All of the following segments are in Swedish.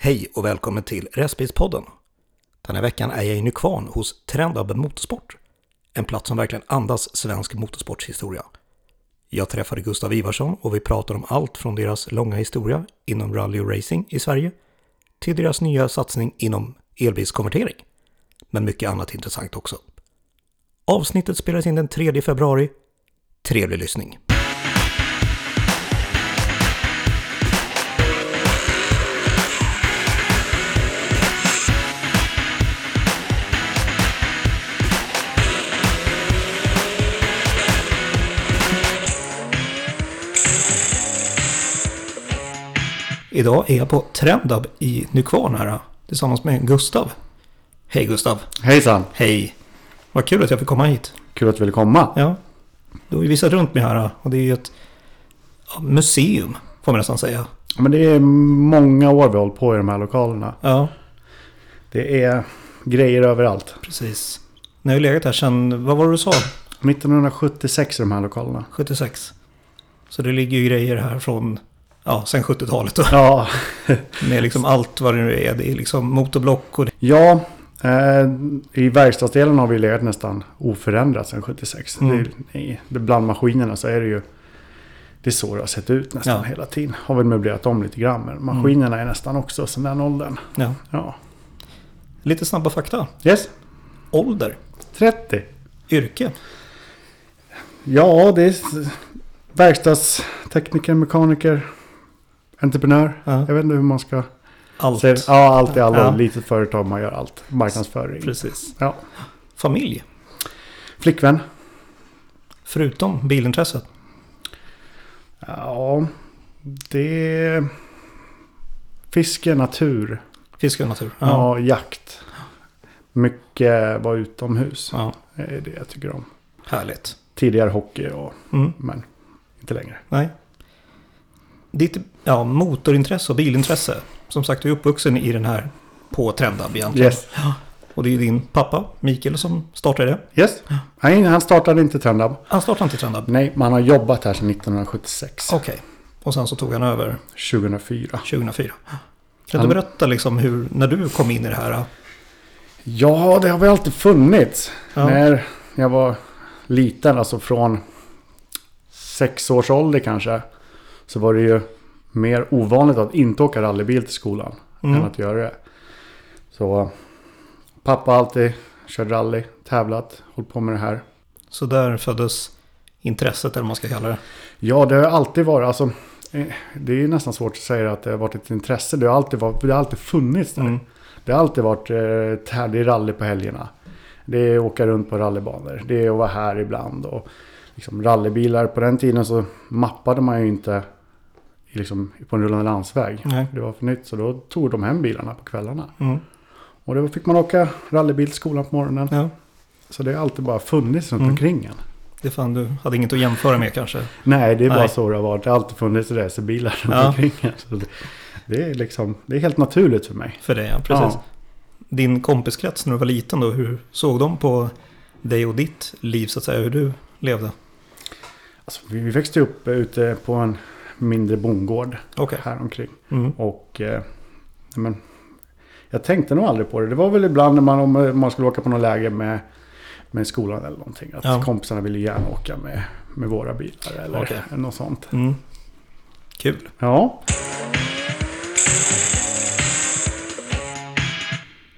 Hej och välkommen till Restbilspodden. Den här veckan är jag i Nykvarn hos Trendab Motorsport. En plats som verkligen andas svensk motorsportshistoria. Jag träffade Gustav Ivarsson och vi pratar om allt från deras långa historia inom rally och racing i Sverige till deras nya satsning inom elbilskonvertering. Men mycket annat intressant också. Avsnittet spelades in den 3 februari. Trevlig lyssning! Idag är jag på Trendab i Nykvarn här tillsammans med Gustav. Hej Gustav! Hejsan! Hej! Vad kul att jag fick komma hit. Kul att du ville komma. Ja. Du har ju visat runt mig här och det är ju ett museum får man nästan säga. Men det är många år vi har hållit på i de här lokalerna. Ja, Det är grejer överallt. precis. Ni har ju legat här sedan, vad var det du sa? 1976 i de här lokalerna. 76. Så det ligger ju grejer här från, ja, sen 70-talet då. Ja, Med liksom allt vad det nu är. Det är liksom motorblock och det. ja eh, i verkstadsdelen har vi legat nästan oförändrat sedan 76. Mm. Det, det, bland maskinerna så är det ju det är så det har sett ut nästan Ja. hela tiden. Har väl möblerat om lite grann men maskinerna är nästan också sedan den åldern. Ja. Ja. Lite snabba fakta. Yes, Ålder. 30. Yrke. Ja, det är verkstadstekniker, mekaniker, entreprenör. Ja. Jag vet inte hur man ska Allt. säga. Ja, allt i allo. Ja. Litet företag, man gör allt. Marknadsföring. Precis. Ja. Familj. Flickvän. Förutom bilintresset. Ja, det fiske, natur. Fiske och natur. Ja. jakt. Mycket vara utomhus. ja. Det är det jag tycker om. Härligt. Tidigare hockey, och, Mm. men inte längre. Nej. Ditt ja, motorintresse och bilintresse. Som sagt, du är uppvuxen i den här på Trendab egentligen. Yes. Och det är din pappa, Mikael, som startade det. yes. Nej, han startade inte Trendab. Han startade inte Trendab. Nej, man har jobbat här sedan 1976. Okej. Och sen så tog han över 2004. 2004. Kan Han- du berätta liksom hur, när du kom in i det här? Ja, det har väl alltid funnits. Ja. När jag var liten, alltså från sex års ålder kanske. Så var det ju mer ovanligt att inte åka rallybil till skolan. Mm. Än att göra det. Så pappa alltid kört rally, tävlat, hållit på med det här. Så där föddes intresset, eller vad man ska kalla det. Ja, det har alltid varit, alltså. eh, Det är nästan svårt att säga att det har varit ett intresse. Det har alltid, varit, det har alltid funnits där. Mm. Det har alltid varit eh, det är rally på helgerna. Det är att åka runt på rallybanor. Det är att vara här ibland. Och liksom rallybilar, på den tiden så mappade man ju inte liksom, på en rullande landsväg. Nej. Det var för nytt så då tog de hem bilarna på kvällarna. Mm. Och då fick man åka rallybil till skolan på morgonen. Ja, Så det har alltid bara funnits runt Mm. omkring en. det fan du hade inget att jämföra med kanske. Nej, det är bara Nej. så det har varit. Det har alltid funnits racerbilar runt Ja. omkring en. Så det, det, är liksom, det är helt naturligt för mig. För dig, ja. Precis. Ja. Din kompiskrets när du var liten då, hur såg de på dig och ditt liv så att säga, hur du levde? Alltså, vi vi växte upp ute på en mindre bondgård Okej. här omkring. Mm. Och eh, men, jag tänkte nog aldrig på det. Det var väl ibland när man, om man skulle åka på någon läger med, med skolan eller någonting. Att Ja. kompisarna ville gärna åka med, med våra bilar eller Okej. något sånt. Mm. Kul. Ja,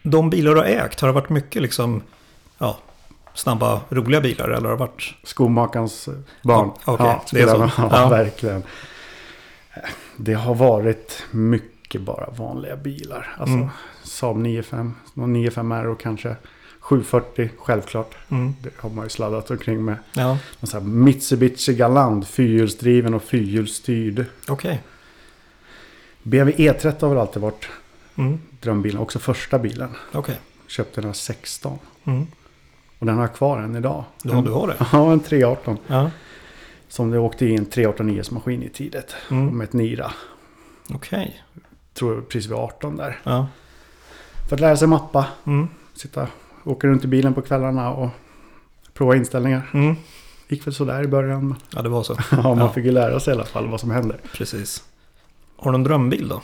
De bilar du har ägt, har det varit mycket liksom, ja, snabba, roliga bilar eller har det varit? skomakarens barn. Ja, okej, ja, det är så. Ja, Ja. verkligen. Det har varit mycket bara vanliga bilar. Alltså Mm. Saab 95, någon 95R och kanske 740 självklart. Mm. Det har man ju sladdat omkring med. Ja, här Mitsubishi Galant, fyrhjulsdriven och fyrhjulsstyrd. okej. BMW E30 har väl alltid varit Mm. drömbilen. Också första bilen. Okej. Köpte den här 16. Mm. Och den har jag kvar än idag. Ja, du har det. Ja, en 318. Ja, Som det åkte i en 389 maskin i tidigt. mm. Med ett Nira. okej. Tror jag precis vid 18 där. Ja. För att lära sig mappa. Mm. Sitta, åka runt i bilen på kvällarna och prova inställningar. Mm. Gick väl sådär i början. Ja, det var så. Ja, man Ja. fick ju lära sig i alla fall vad som händer. Precis. Har du en drömbil då?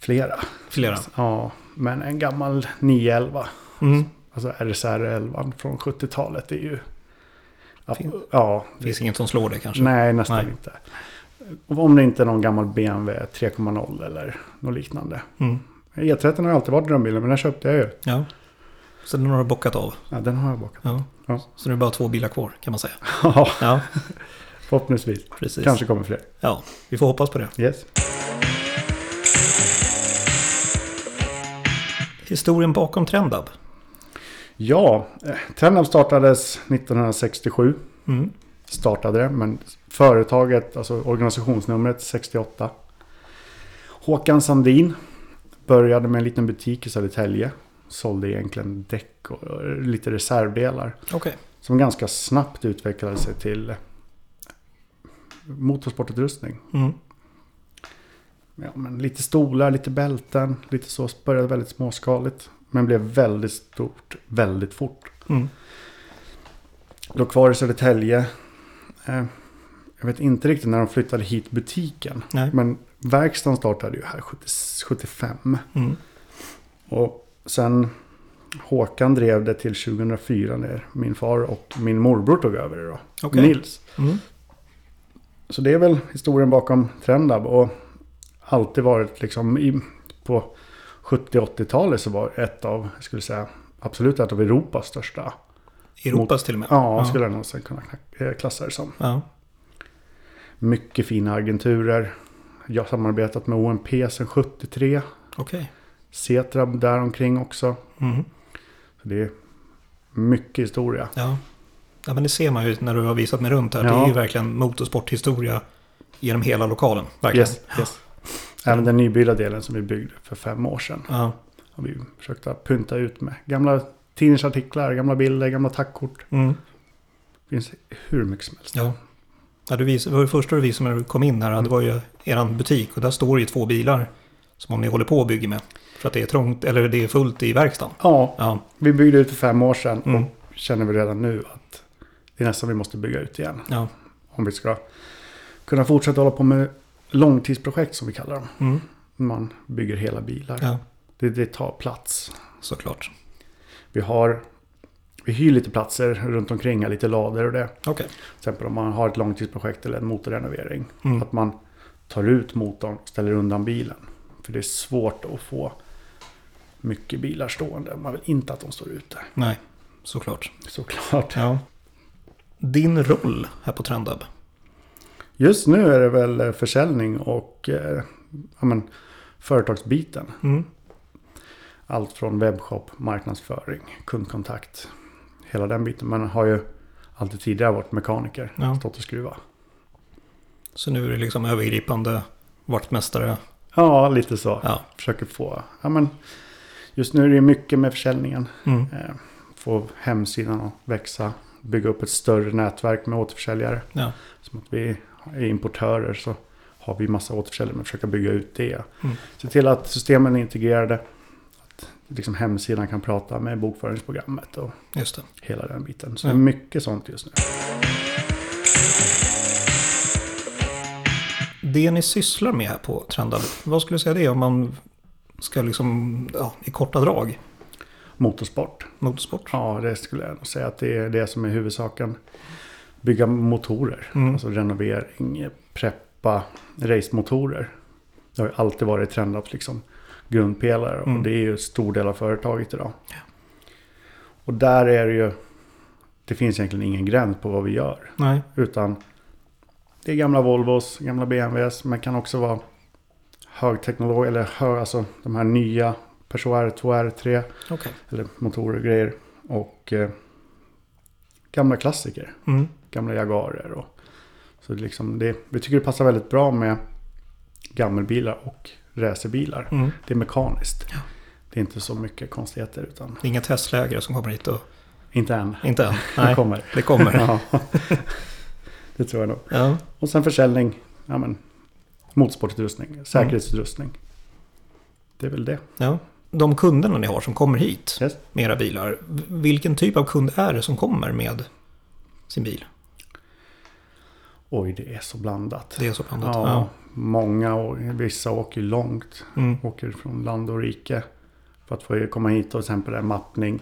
Flera. Flera. Ja, men en gammal 911. Mm. Alltså RSR 11 från 70-talet är ju... Ja, Fin- ja Det finns inget som slår det kanske. nej nästan Nej. inte. Om det inte är någon gammal BMW 3.0 eller något liknande. Mm. E30 har alltid varit drömbilen men den köpte jag ju. Ja. Så den har du bockat av. Ja, den har jag bakat. Ja. Ja. Så nu är det bara två bilar kvar kan man säga. Ja, Ja, förhoppningsvis. precis. Kanske kommer fler. Ja, vi får hoppas på det. Yes. Historien bakom Trendab. Ja, Trendab startades 1967. Mm. Startade det, men företaget, alltså organisationsnumret 68. Håkan Sandin började med en liten butik i Södertälje. Sålde egentligen däck och lite reservdelar. Okej. Som ganska snabbt utvecklade sig till motorsportutrustning. Mm. Ja, men lite stolar, lite bälten, lite så. Började väldigt småskaligt. Men blev väldigt stort väldigt fort. Mm. Låg kvar i Södertälje. Eh, jag vet inte riktigt när de flyttade hit butiken. Nej. Men verkstaden startade ju här 70, 75. Mm. Och sen Håkan drev det till 2004 när min far och min morbror tog över det då. Okej. Nils. Mm. Så det är väl historien bakom Trendab. Och alltid varit liksom i, på 70-80-talet så var ett av, jag skulle säga, absolut ett av Europas största. Europas till och med. Ja, ja. skulle jag nog sen kunna eh, klassa det som. Ja. Mycket fina agenturer. Jag har samarbetat med OMP sedan 73. Okej. Setra däromkring också. Mm. Så det är mycket historia. Ja. ja, men det ser man ju när du har visat mig runt här. Det Ja. är ju verkligen motorsporthistoria genom hela lokalen. Verkligen. Yes, yes. Även den nybyggda delen som vi byggde för fem år sedan. Ja. Har vi försökt att pynta ut med gamla tidningsartiklar, gamla bilder, gamla tackkort. Mm. Det finns hur mycket som helst. Ja. Ja, du vis, det var det första du visade när du kom in här. Det var ju eran butik och där står ju två bilar. Som om ni håller på och bygger med. För att det är trångt, eller det är fullt i verkstaden. Ja, Ja, vi byggde ut för fem år sedan Mm. och känner vi redan nu att det är nästan vi måste bygga ut igen. ja. Om vi ska kunna fortsätta hålla på med långtidsprojekt som vi kallar dem. Mm. Man bygger hela bilar. ja Det, det tar plats. såklart. Vi har vi hyr lite platser runt omkring, lite lador och det. Okej. Till exempel om man har ett långtidsprojekt eller en motorrenovering. Mm. Att man tar ut motorn och ställer undan bilen. För det är svårt att få mycket bilar stående. Man vill inte att de står ute. Nej, såklart. Såklart. Ja. Din roll här på Trendab? Just nu är det väl eh, försäljning och eh, ja, men, företagsbiten. Mm. Allt från webbshop, marknadsföring, kundkontakt. Hela den biten. Man har ju alltid tidigare varit mekaniker. Ja. Stått och skruvat. Så nu är det liksom övergripande vaktmästare. Ja, lite så. Ja. Försöker få. Ja, men, just nu är det mycket med försäljningen. Mm. Eh, få hemsidan att växa. Bygga upp ett större nätverk med återförsäljare. Ja. Som att vi är importörer så har vi massa återförsäljare men försöka bygga ut det. Mm. Se till att systemen är integrerade. Att liksom hemsidan kan prata med bokföringsprogrammet och hela den biten. Så Ja. det är mycket sånt just nu. Det ni sysslar med här på Trendab, vad skulle du säga det är om man ska liksom, ja, i korta drag, Motorsport. motorsport? Ja, det skulle jag nog säga att det är det som är huvudsaken. Bygga motorer. Mm. Alltså renovering, preppa racemotorer. Det har ju alltid varit Trendabs liksom grundpelare. Mm. Och det är ju stor del av företaget idag. Och där är det ju... Det finns egentligen ingen gräns på vad vi gör. Nej. Utan det är gamla Volvos, gamla BMWs. Men kan också vara högteknologi eller hög, alltså de här nya Peugeot R2, R3. Okej. Eller motorer och grejer. Och eh, gamla klassiker. Mm. Gamla Jaguarer. Och, så det liksom det, vi tycker det passar väldigt bra med gammelbilar och racerbilar. Mm. Det är mekaniskt. Ja. Det är inte så mycket konstigheter utan Det är inga testlägare som kommer hit och... inte än. Inte än. Det Nej, kommer. det kommer. Ja. det tror jag nog. Ja. Och sen försäljning. Ja, men, motorsportutrustning. Säkerhetsutrustning. Det är väl det. ja. De kunderna ni har som kommer hit Yes. med era bilar, vilken typ av kund är det som kommer med sin bil? Oj, det är så blandat. Det är så blandat. Ja, Ja. många och vissa åker långt. Mm. Åker från land och rike. För att få komma hit och till exempel är mappning.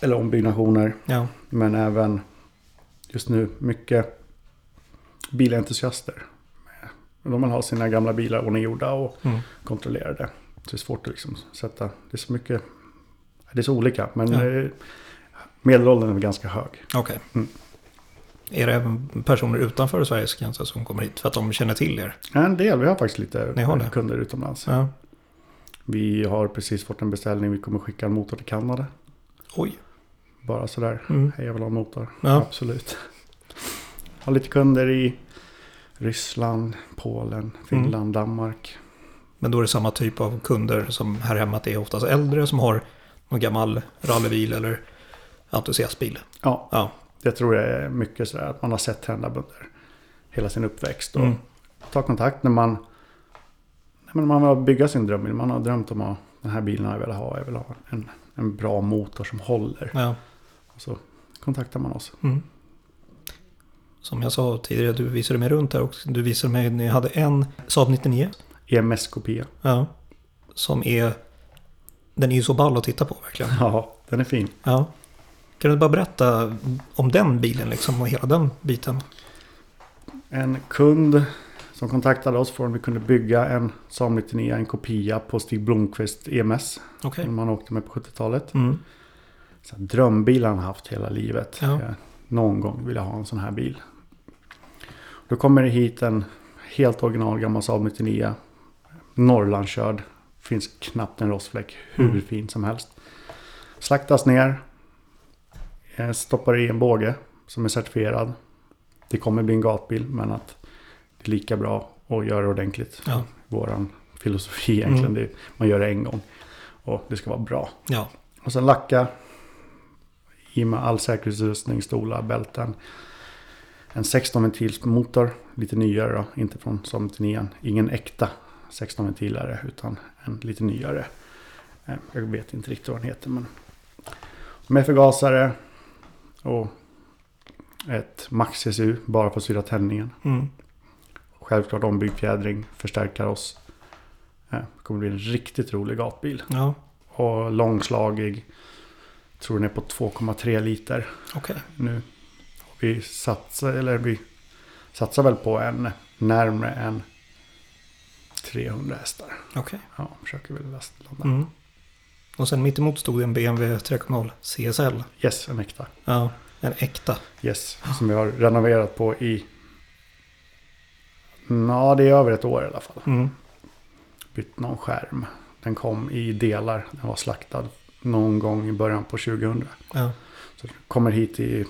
Eller ombyggnationer. Ja. Men även just nu mycket bilentusiaster. De vill ha sina gamla bilar ordninggjorda och Mm. kontrollerade. Så det är svårt att liksom sätta. Det är så mycket. Det är så olika. Men Ja. eh, medelåldern är ganska hög. Okej. Mm. Är det även personer utanför Sveriges gränser som kommer hit för att de känner till er? En del. Vi har faktiskt lite har kunder utomlands. Ja. Vi har precis fått en beställning. Vi kommer skicka en motor till Kanada. Oj. Bara sådär. Mm. Hej, jag vill ha en motor. Ja. Absolut. Har lite kunder i Ryssland, Polen, Finland, Mm. Danmark. Men då är det samma typ av kunder som här hemma. Att det är oftast äldre som har någon gammal rallybil eller entusiastbil. Ja, Ja. Jag tror det är mycket sådär att man har sett hända under hela sin uppväxt. Och Mm. ta kontakt när man, men man vill bygga sin drömbil. Man har drömt om att den här bilen har jag velat ha. Jag vill ha en, en bra motor som håller. ja. Och så kontaktar man oss. Mm. Som jag sa tidigare, du visade mig runt här och du visade mig, ni hade en Saab 99. EMS-kopia. Ja. Som är, den är ju så ball att titta på verkligen. Ja, den är fin. Ja. Kan du bara berätta om den bilen liksom och hela den biten? En kund som kontaktade oss för om vi kunde bygga en Saab 99, en kopia på Stig Blomqvist EMS. Okej. Som han åkte med på 70-talet. Mm. Så drömbil han haft hela livet. Ja. Jag, någon gång vill jag ha en sån här bil. Då kommer det hit en helt original gammal Saab 99. Norrlandskörd. Finns knappt en rostfläck. Hur Mm. fin som helst. Slaktas ner. Eh, Stoppar i en båge som är certifierad. Det kommer bli en gatbil men att det är lika bra att göra det ordentligt. Ja. Våran filosofi egentligen. Mm. Det, man gör det en gång. Och det ska vara bra. Ja. Och sen lacka. I med all säkerhetsutrustning, stolar, bälten. En 16 ventils motor. Lite nyare då. Inte från Saab 99. Ingen äkta 16 ventilare. Utan en lite nyare. Eh, Jag vet inte riktigt vad den heter. Men med förgasare. Och ett Max CSU. Bara för att styra tändningen. Mm. Självklart ombyggd fjädring. Förstärkarross. Eh, Det kommer bli en riktigt rolig gatbil. Ja. Och långslagig. Tror den är på 2,3 liter Okej. nu. Vi satsar, eller vi satsar väl på en närmare än 300 hästar. Okej. Ja, försöker väl lastlanda. Mm. Och sen mitt emot stod en BMW 3.0 CSL. Yes, en äkta. Ja. En äkta. Yes, som vi har renoverat på i... Ja, det är över ett år i alla fall. Mm. Bytt någon skärm. Den kom i delar. Den var slaktad någon gång i början på 2000. Ja. Så kommer hit i,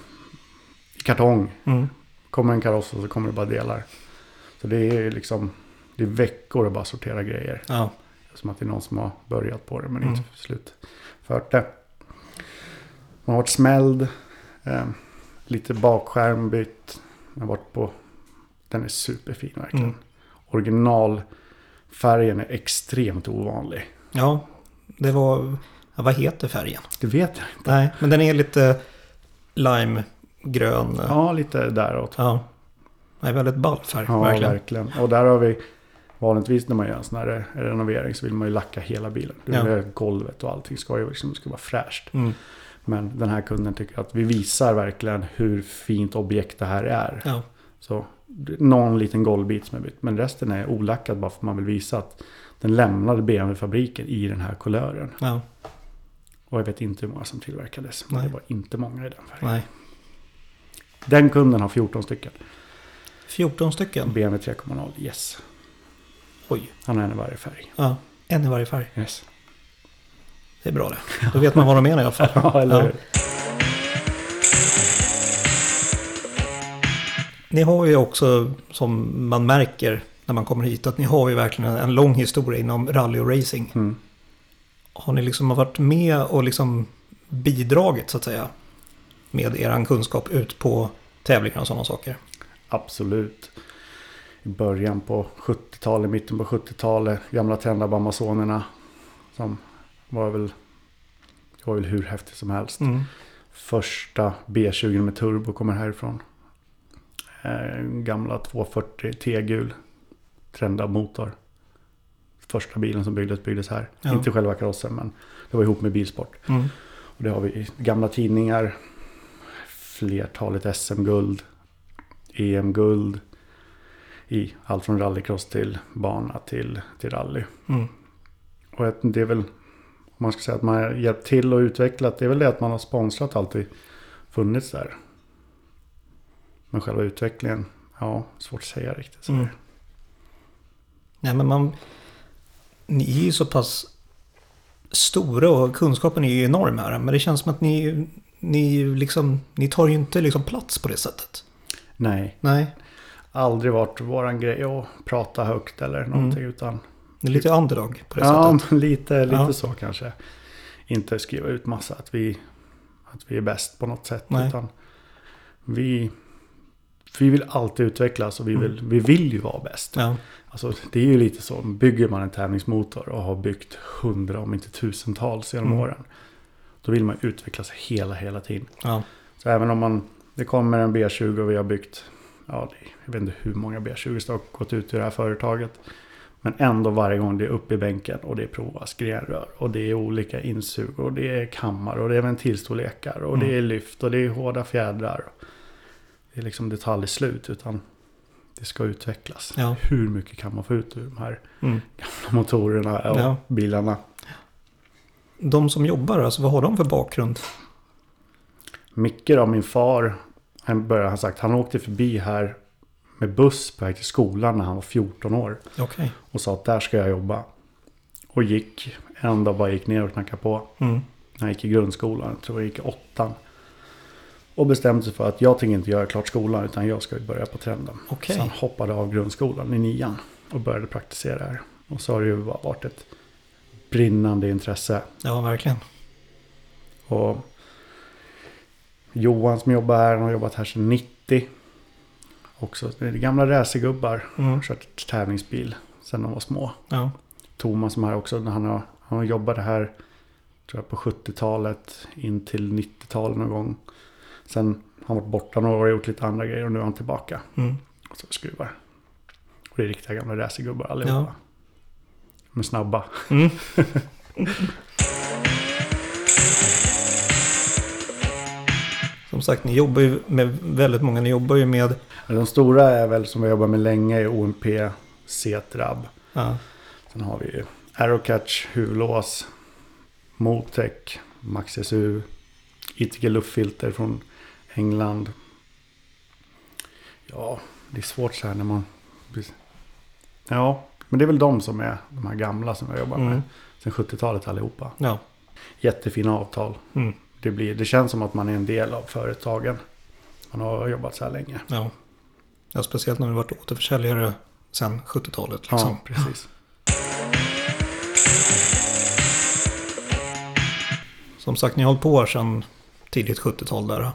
i kartong. Mm. Kommer en kaross och så kommer det bara delar. Så det är liksom det är veckor att bara sortera grejer. Ja. Som att det är någon som har börjat på det men Mm. inte slutfört det. Man har varit smälld. Eh, lite bakskärm bytt. Man har varit på... Den är superfin verkligen. Mm. Originalfärgen är extremt ovanlig. Ja. Det var... Ja, vad heter färgen? Det vet jag inte. Nej, men den är lite limegrön. Ja. Lite däråt. ja. Det är väldigt ball färg, Ja, verkligen. verkligen. Och där har vi vanligtvis när man gör en sån här renovering så vill man ju lacka hela bilen. Du Ja. vill golvet och allting ska ju liksom, ska vara fräscht. Mm. Men den här kunden tycker att vi visar verkligen hur fint objekt det här är. Ja. Så någon liten golvbit som är bytt. Men resten är olackad bara för att man vill visa att den lämnade BMW-fabriken i den här kulören. ja. Och jag vet inte hur många som tillverkades. Men Nej. det var inte många i den färgen. Nej. Den kunden har 14 stycken. 14 stycken. BMW 3.0, yes. Oj. Han har en i varje färg. Ja. En i varje färg. Yes. Det är bra det. Då vet man vad de menar i alla fall. Ja, eller Ja. hur? Ni har ju också, som man märker när man kommer hit, att ni har ju verkligen en lång historia inom rally och racing. Mm. Har ni liksom varit med och liksom bidragit så att säga med er kunskap ut på tävlingar och sådana saker? Absolut. Början på 70-talet, mitten på 70-talet, gamla tända Amazonerna. Som var väl, var väl hur häftigt som helst. Mm. Första B20 med turbo kommer härifrån. Eh, gamla 240 T-gul. Trendad motor. Första bilen som byggdes byggdes här. Ja. Inte själva karossen men det var ihop med bilsport. Mm. Och det har vi i gamla tidningar. Flertalet SM-guld. EM-guld. I allt från rallycross till bana till, till rally. Mm. Och det är väl, om man ska säga att man har hjälpt till och utvecklat, det är väl det att man har sponsrat alltid funnits där. Men själva utvecklingen, ja, svårt att säga riktigt. Så Mm. Nej men man... Ni är ju så pass stora och kunskapen är ju enorm här. Men det känns som att ni, ni, liksom, ni tar ju inte liksom plats på det sättet. Nej, Nej, aldrig varit våran grej att prata högt eller någonting utan det är lite underdog på det Ja, sättet. lite, lite Ja. så kanske. Inte skriva ut massa att vi, att vi är bäst på något sätt. Nej. Utan vi, vi vill alltid utvecklas och vi vill, vi vill ju vara bäst. Ja, Alltså, det är ju lite så. Bygger man en tävlingsmotor och har byggt hundra om inte tusentals genom Mm. åren. Då vill man utvecklas hela, hela tiden. ja, Så även om man, det kommer en B20 och vi har byggt, ja, jag vet inte hur många B20 som har gått ut ur det här företaget. Men ändå varje gång det är upp i bänken och det är provas grenrör och det är olika insug och det är kammar och det är ventilstorlekar och Mm. det är lyft och det är hårda fjädrar. Det är liksom det tar aldrig slut utan det ska utvecklas. Ja. Hur mycket kan man få ut ur de här mm. motorerna och Ja. bilarna? De som jobbar, alltså vad har de för bakgrund? Micke då, min far, han började ha sagt, han åkte förbi här med buss på väg till skolan när han var 14 år. Okej. Och sa att där ska jag jobba. Och gick, en dag bara gick ner och knackade på. Mm. När han gick i grundskolan, jag tror jag gick i åttan. Och bestämde sig för att jag tänker inte göra klart skolan utan jag ska börja på trenden. Okej. Så han hoppade av grundskolan i nian och började praktisera här. Och så har det ju varit ett brinnande intresse. Ja, verkligen. Och Johan som jobbar här, han har jobbat här sedan 90. Också det är gamla racergubbar. Mm. Kört tävlingsbil sedan de var små. Ja. Thomas som här också, han har, han jobbade här tror jag på 70-talet in till 90-talet någon gång. Sen har han varit borta några år och gjort lite andra grejer och nu är han tillbaka. Mm. Och så skruvar. Och det är riktiga gamla racergubbar allihopa. Ja. De är snabba. Mm. Som sagt, ni jobbar ju med väldigt många. Ni jobbar ju med... De stora är väl som vi jobbar med länge är OMP, C-Trab. Ja, Sen har vi ju Aerocatch, huvudlås, Motec, Max SU, Ittiger luftfilter från England. Ja, det är svårt så här när man... Ja, men det är väl de som är de här gamla som jag jobbar med. Mm. Sen 70-talet allihopa. ja. Jättefina avtal. Mm. Det, blir, det känns som att man är en del av företagen. Man har jobbat så här länge. ja. ja speciellt när du varit återförsäljare sedan 70-talet. Liksom. Ja, precis. Som sagt, ni har hållit på sedan tidigt 70-tal där.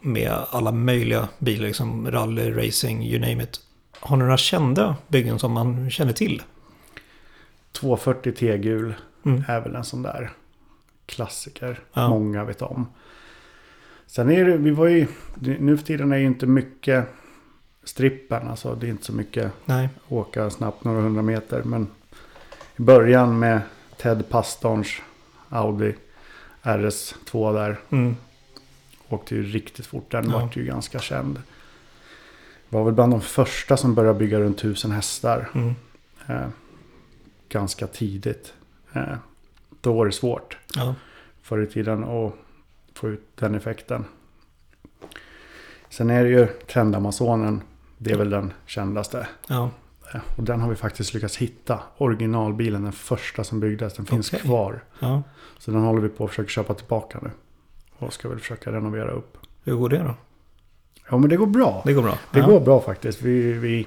Med alla möjliga bilar, liksom rally, racing, you name it. Har ni några kända byggen som man känner till? 240 T-gul Mm. är väl en sån där klassiker. Ja. Många vet om. Sen är det, vi var ju, nu för tiden är ju inte mycket strippen. Alltså det är inte så mycket Nej. åka snabbt några hundra meter. Men i början med Ted Pastorns Audi RS2 där. Mm. Åkte ju riktigt fort. Den Ja. vart ju ganska känd. Var väl bland de första som började bygga runt 1000 hästar. Mm. Eh, ganska tidigt. Eh, då var det svårt Ja. förr i tiden att få ut den effekten. Sen är det ju Trendamazonen. Det är väl den kändaste. Ja. Och den har vi faktiskt lyckats hitta. Originalbilen, den första som byggdes. Den finns Okej. kvar. ja. Så den håller vi på att försöka köpa tillbaka nu. Och ska väl försöka renovera upp. Hur går det då? Ja men det går bra. Det går bra. Det ja. går bra faktiskt. Vi, vi...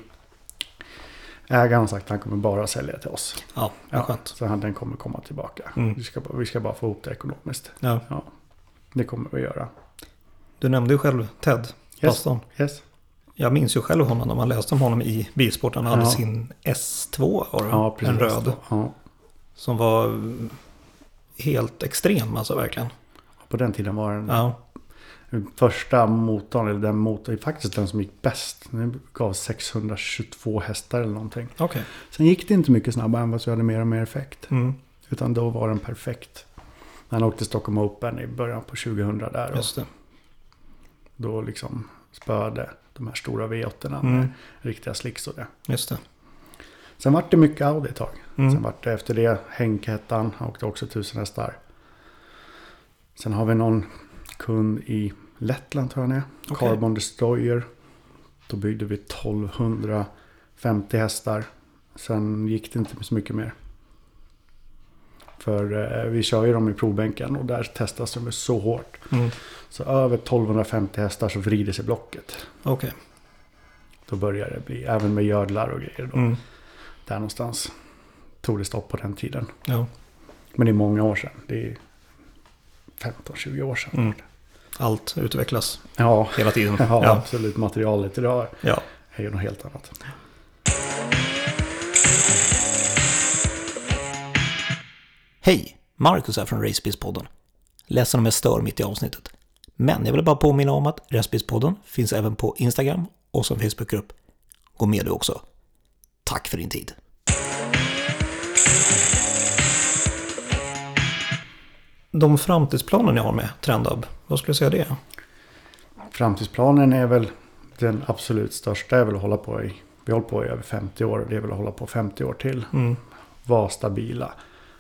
Ägaren har sagt att han kommer bara sälja till oss. Ja, ja. skönt. Så han, den kommer komma tillbaka. Mm. Vi, ska, bara- vi ska bara få ihop det ekonomiskt. Ja. Det kommer vi göra. Du nämnde ju själv Ted Paston. Yes. Jag minns ju själv honom när man läste om honom i Bilsport. Han hade Ja. sin S2 var det, Ja, precis. en röd. Ja. Som var helt extrem alltså verkligen. På den tiden var den Ja, första motorn, eller den motorn, faktiskt den som gick bäst. Den gav 622 hästar eller någonting. Okej. Sen gick det inte mycket snabbare än vad jag hade mer och mer effekt. Mm. Utan då var den perfekt. När han åkte Stockholm Open i början på 2000 där. Just det. då liksom spöade de här stora V8 Mm. med riktiga slicks och det. Just det. Sen vart det mycket Audi ett tag. Mm. Sen vart det efter det Henk hette han. Han åkte också 1000 hästar. Sen har vi någon kund i Lettland tror jag är. Okej. Carbon Destroyer. Då byggde vi 1250 hästar. Sen gick det inte så mycket mer. För eh, vi kör ju dem i provbänken och där testas de så hårt. Mm. Så över 1250 hästar så vrider sig blocket. Okej. Då börjar det bli, även med gördlar och grejer. Då. Mm. Där någonstans tog det stopp på den tiden. Ja. Men det är många år sedan. Det är 15-20 år sedan. Mm. Allt utvecklas Ja, hela tiden. ja, Ja. absolut. Materialet idag ja. är ju något helt annat. Hej! Marcus här från Racebiz-podden. Ledsen om jag stör mitt i avsnittet. Men jag vill bara påminna om att Racebiz-podden finns även på Instagram och som Facebookgrupp. Gå med du också. Tack för din tid. De framtidsplaner ni har med Trendab, vad skulle du säga det är? Framtidsplanen är väl den absolut största. väl att hålla på i. Vi har hållit på i över 50 år. Det är väl att hålla på 50 år till. Mm. Vara stabila.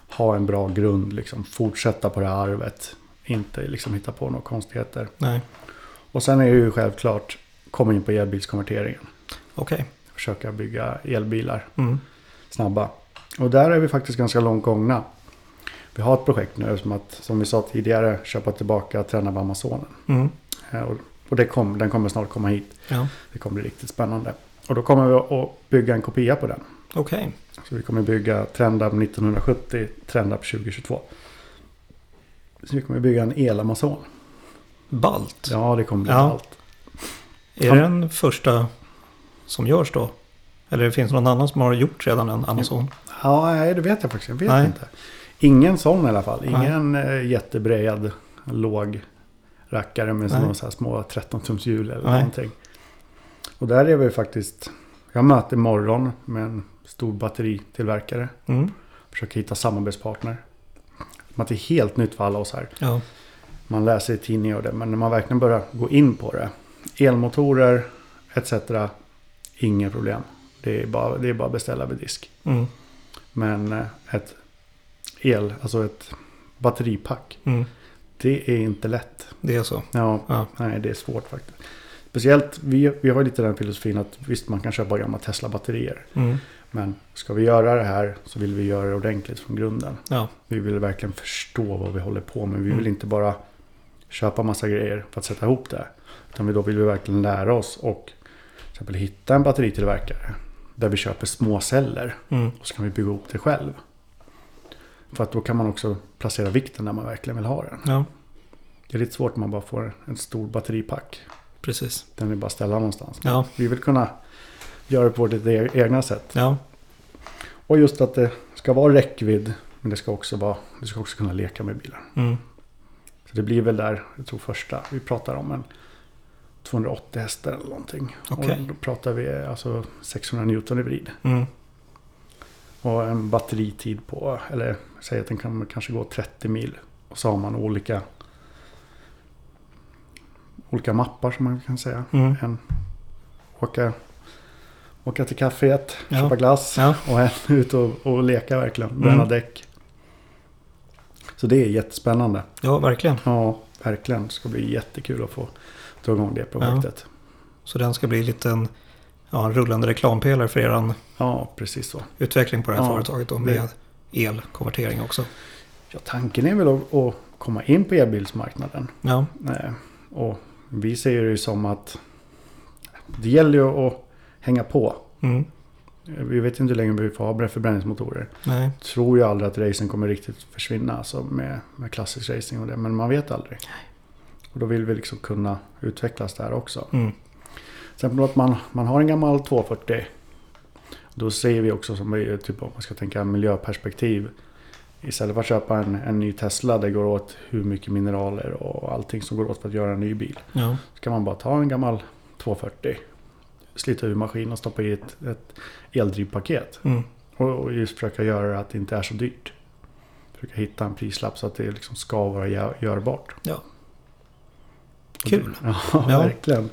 Ha en bra grund. Liksom. Fortsätta på det här arvet. Inte liksom hitta på några konstigheter. Nej, Och sen är det ju självklart komma in på elbilskonverteringen. okej. Försöka bygga elbilar Mm. snabba. Och där är vi faktiskt ganska långt gångna. Vi har ett projekt nu som att, som vi sa tidigare, köpa tillbaka Tränab Amazonen. Mm. Eh, Och, och det kom, den kommer snart komma hit. Ja, Det kommer bli riktigt spännande. Och då kommer vi att bygga en kopia på den. okej. Så vi kommer bygga Trendab 1970, Trendab 2022. Så vi kommer bygga en el-Amazon. Balt. Ja, det kommer bli Ja. allt. Är det den första som görs då? Eller finns det någon annan som har gjort redan en Amazon? Ja, nej, det vet jag faktiskt. Jag vet Nej. inte. Ingen sån i alla fall. Nej. Ingen eh, jättebred, låg rackare med Nej. såna så här små 13-tums hjul eller Nej. någonting. Och där är vi faktiskt... Jag möter imorgon med en stor batteritillverkare. Mm. Försöker hitta samarbetspartner. Som att det är helt nytt för alla oss här. Ja, Man läser i tidningar och det. Men när man verkligen börjar gå in på det. Elmotorer etc. Inga problem. Det är bara, det är bara att beställa vid disk. mm. Men eh, ett el, alltså ett batteripack. Mm. Det är inte lätt. det är så. Ja, Ja. nej det är svårt faktiskt. Speciellt, vi, vi har lite den filosofin att visst man kan köpa gamla Tesla-batterier. Mm. Men ska vi göra det här så vill vi göra det ordentligt från grunden. Ja, Vi vill verkligen förstå vad vi håller på med. Vi vill Mm. inte bara köpa massa grejer för att sätta ihop det. Utan vi- då vill vi verkligen lära oss och till exempel hitta en batteritillverkare. Där vi köper små celler mm. och så kan vi bygga ihop det själv. För att då kan man också placera vikten där man verkligen vill ha den. ja Det är lite svårt om man bara får en stor batteripack. precis. Den vill bara ställa någonstans. Ja, Vi vill kunna göra det på vårt e- egna sätt. ja, Och just att det ska vara räckvidd. Men det ska också, vara, du ska också kunna leka med bilen. mm. Så det blir väl där, jag tror första, vi pratar om en 280 hästar eller någonting. Okej. Och då pratar vi alltså 600 Newton i vrid. Mm. Och en batteritid på, eller säg att den kan kanske gå 30 mil. Och så har man olika olika mappar som man kan säga. Mm. En åka, åka till kaféet, Ja. köpa glass Ja, och en ut och, och leka verkligen. Bränna Mm. däck. Så det är jättespännande. ja, verkligen. Ja, verkligen. Det ska bli jättekul att få dra igång det projektet. Så den ska bli lite en, ja, en rullande reklampelare för er Ja, precis så. utveckling på det här Ja, företaget då med elkonvertering också. Ja, tanken är väl att, att komma in på elbilsmarknaden. Ja, Eh, Och vi ser det ju som att det gäller ju att hänga på. mm. Vi vet inte hur länge vi får ha förbränningsmotorer. nej, Tror ju aldrig att racen kommer riktigt försvinna alltså med, med klassisk racing och det. Men man vet aldrig. Och då vill vi liksom kunna utvecklas där också. mm. Exempel att man, man har en gammal 240. Då ser vi också som vi, typ om man ska tänka miljöperspektiv. istället för att köpa en, en ny Tesla, det går åt hur mycket mineraler och allting som går åt för att göra en ny bil. Ja. Så kan man bara ta en gammal 240, slita ur maskinen och stoppa i ett, ett eldrivpaket. Mm. Och, och just försöka göra det att det inte är så dyrt. Försöka hitta en prislapp så att det liksom ska vara gör- görbart. Ja. Kul. Ja, Ja. verkligen.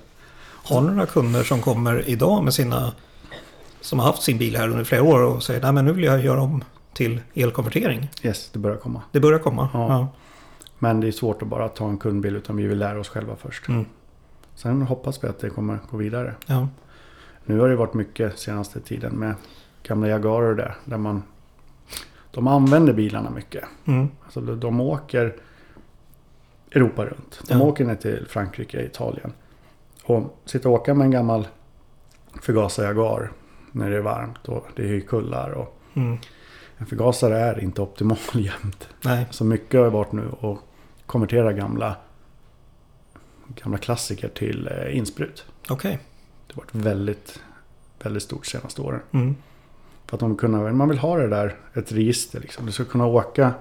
Har ni några kunder som kommer idag med sina... Som har haft sin bil här under flera år och säger nej men nu vill jag göra om till elkonvertering. Yes, det börjar komma. Det börjar komma. Ja. Ja. Men det är svårt att bara ta en kundbil utan vi vill lära oss själva först. Mm. Sen hoppas vi att det kommer gå vidare. Ja. Nu har det varit mycket senaste tiden med gamla Jaguarer där. Där man... De använder bilarna mycket. Mm. Alltså de, de åker Europa runt. De Ja. åker ner till Frankrike, Italien. Och sitta och åka med en gammal förgasar Jaguar när det är varmt och det är kullar. Och Mm. en förgasare är inte optimal jämt. Nej. Så mycket har varit nu att konvertera gamla, gamla klassiker till eh, insprut. Okej. Det har varit väldigt, väldigt stort senaste åren. Mm. För att de kunna, man vill ha det där, ett register liksom. Du ska kunna åka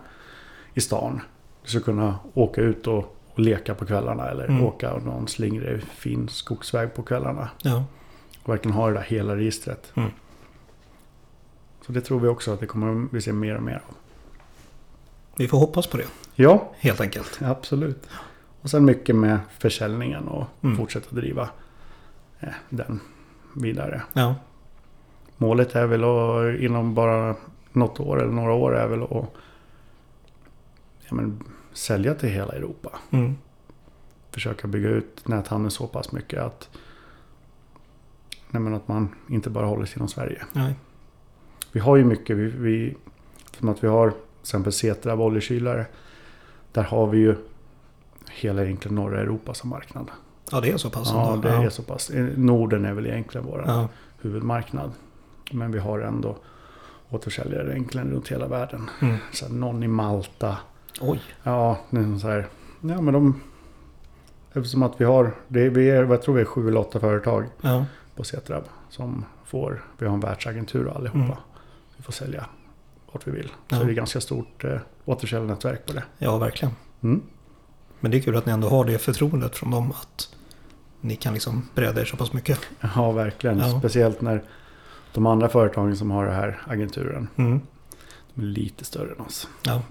i stan. Du ska kunna åka ut och, och leka på kvällarna. Eller Mm. åka någon slingrig fin skogsväg på kvällarna. Ja. Och verkligen ha det där hela registret. Mm. Så det tror vi också att det kommer vi se mer och mer av. Vi får hoppas på det. Ja, Helt enkelt. absolut. Och sen mycket med försäljningen och Mm. fortsätta driva eh, den vidare. Ja. Målet är väl att inom bara något år eller några år är väl att ja, men, sälja till hela Europa. Mm. Försöka bygga ut näthandeln så pass mycket att, nej, att man inte bara håller sig inom Sverige. Nej. Vi har ju mycket, vi, vi, som att vi har till exempel Setra oljekylare. Där har vi ju hela egentligen norra Europa som marknad. Ja, det är så pass. Ja, det är så pass. Norden är väl egentligen vår Ja. huvudmarknad. Men vi har ändå återförsäljare egentligen runt hela världen. Mm. Så någon i Malta. Oj. Ja, det är så här. Ja, men de... Eftersom att vi har, det är, vi är, jag tror vi är sju eller åtta företag Ja. på Setrab som får, vi har en världsagentur allihopa. Mm. Vi får sälja vart vi vill. Ja. Så det är ganska stort eh, återförsäljarnätverk på det. ja, verkligen. Mm. Men det är kul att ni ändå har det förtroendet från dem att ni kan liksom bredda er så pass mycket. Ja, verkligen. Ja. Speciellt när de andra företagen som har det här agenturen, Mm. de är lite större än oss. Ja.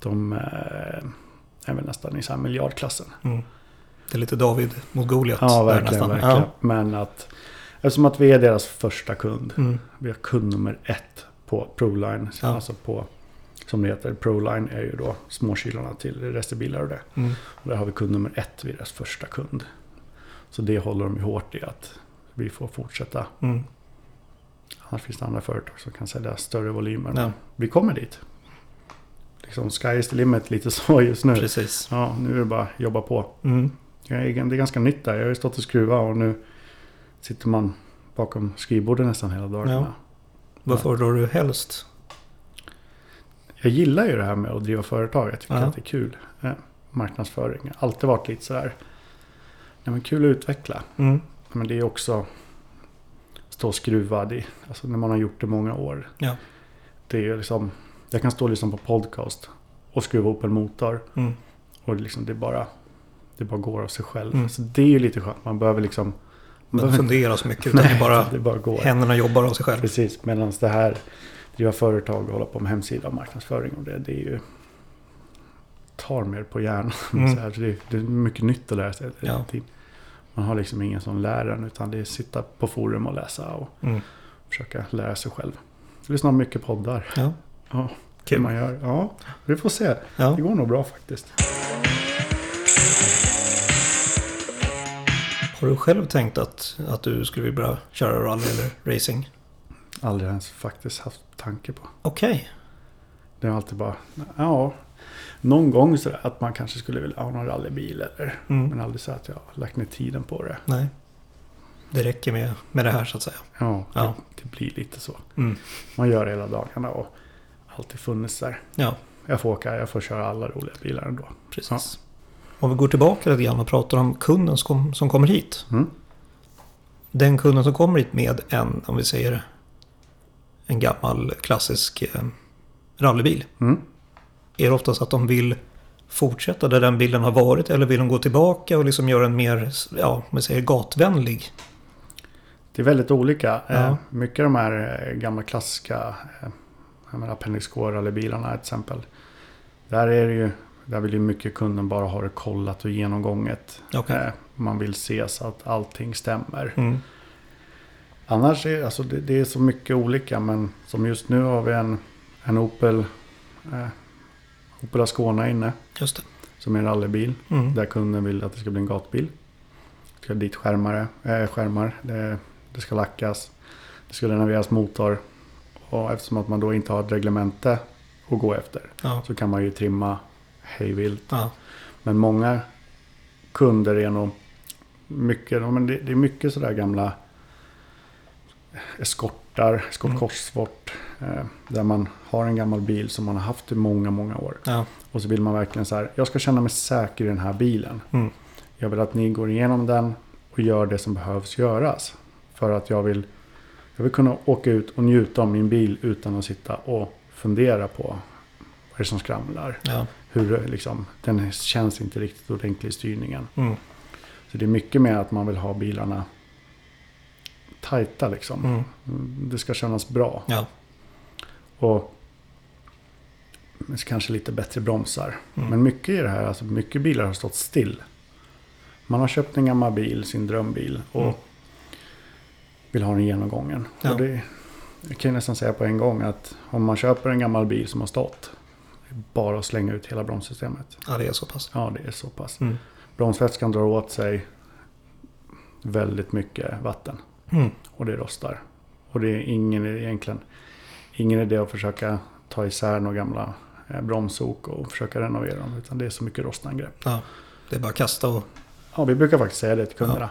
De eh, är väl nästan i så här miljardklassen. Mm. Det är lite David mot Goliat. Ja, verkligen. verkligen. Ja. Men att eftersom att vi är deras första kund. Mm. Vi har kund nummer ett på ProLine. Ja. Alltså på, som det heter, ProLine är ju då småkylarna till resterbilar och det. Mm. Och där har vi kund nummer ett, vi är deras första kund. Så det håller de ju hårt i att vi får fortsätta. Mm. Annars finns det andra företag som kan sälja större volymer. Ja, vi kommer dit. Liksom sky is the limit lite så just nu. precis. Ja, nu är det bara att jobba på. Mm. Jag är, det är ganska nytt där. Jag har ju stått och skruvat och nu sitter man bakom skrivbordet nästan hela dagarna. Ja. Vad föredrar du helst? Jag gillar ju det här med att driva företag. Jag tycker Ja. att det är kul. Marknadsföring. Jag har alltid varit lite sådär. Nej, men kul att utveckla. Mm. Men det är också stå och skruva. Det, alltså när man har gjort det många år. Ja. Det är ju liksom. Jag kan stå och lyssna på podcast och skruva upp en motor. Mm. Och liksom det bara, det bara går av sig själv. Mm. Så det är ju lite skönt. Man behöver liksom... Man behöver, funderar så mycket utan det bara det bara går. händerna jobbar av sig själv. Precis, medan det här driva företag och hålla på med hemsida och marknadsföring och det, det är ju tar mer på hjärnan. Mm. Så här, så det, det är mycket nytt att lära sig. Ja. Man har liksom ingen som lär en utan det är sitta på forum och läsa och Mm. försöka lära sig själv. Jag lyssnar mycket poddar. Ja. Ja, Kul. man gör. Ja, vi får se. Ja. Det går nog bra faktiskt. Har du själv tänkt att, att du skulle vilja köra rally eller racing? Aldrig ens faktiskt haft tanke på. Okej. Det är alltid bara, ja, någon gång så att man kanske skulle vilja ha någon rallybil eller. Mm. Men aldrig så att jag har lagt ner tiden på det. Nej. Det räcker med, med det här så att säga. Ja, Ja. Det, det blir lite så. Mm. Man gör det hela dagarna och alltid funnits där. Ja, Jag får åka, jag får köra alla roliga bilar ändå. precis. Om vi går tillbaka lite grann och pratar om kunden som, kom, som kommer hit. Mm. Den kunden som kommer hit med en, om vi säger en gammal klassisk eh, rallybil. Mm. Är det oftast att de vill fortsätta där den bilen har varit eller vill de gå tillbaka och liksom göra en mer, ja, man säger gatvänlig? Det är väldigt olika. Ja. Eh, Mycket av de här eh, gamla klassiska jag menar Appendix Core-rallybilarna till exempel. Där, är det ju, där vill ju mycket kunden bara ha det kollat och genomgånget. Okej. Eh, Man vill se så att allting stämmer. Mm. Annars är alltså det, det är så mycket olika. Men som just nu har vi en, en Opel, eh, Opel Ascona inne. Just det. Som är en rallybil. Mm. Där kunden vill att det ska bli en gatbil. Det ska dit skärmare, äh, skärmar. Det, det ska lackas. Det ska renoveras motor. Och eftersom att man då inte har ett reglemente att gå efter. Ja. Så kan man ju trimma hejvilt. Ja. Men många kunder är nog mycket, men det, det är mycket sådär gamla eskortar, Escort Mm. Eh, där man har en gammal bil som man har haft i många, många år. Ja. Och så vill man verkligen så här, jag ska känna mig säker i den här bilen. Mm. Jag vill att ni går igenom den och gör det som behövs göras. För att jag vill, jag vill kunna åka ut och njuta av min bil utan att sitta och fundera på vad är det som skramlar. Ja. Hur liksom, den känns inte riktigt ordentlig i styrningen. Mm. Så det är mycket med att man vill ha bilarna tajta liksom. Mm. Det ska kännas bra. Ja. Och kanske lite bättre bromsar. Mm. Men mycket i det här, alltså mycket bilar har stått still. Man har köpt en gammal bil, sin drömbil. Och Mm. Vill ha den genomgången. Ja. Och det, jag kan ju nästan säga på en gång att om man köper en gammal bil som har stått. Det är bara att slänga ut hela bromssystemet. ja, det är så pass. Ja, det är så pass. Mm. Bromsvätskan drar åt sig väldigt mycket vatten. Mm. Och det rostar. Och det är ingen egentligen ingen idé att försöka ta isär några gamla eh, bromsok och försöka renovera dem. Utan det är så mycket rostangrepp. Ja. Det är bara att kasta och... Ja, vi brukar faktiskt säga det till kunderna.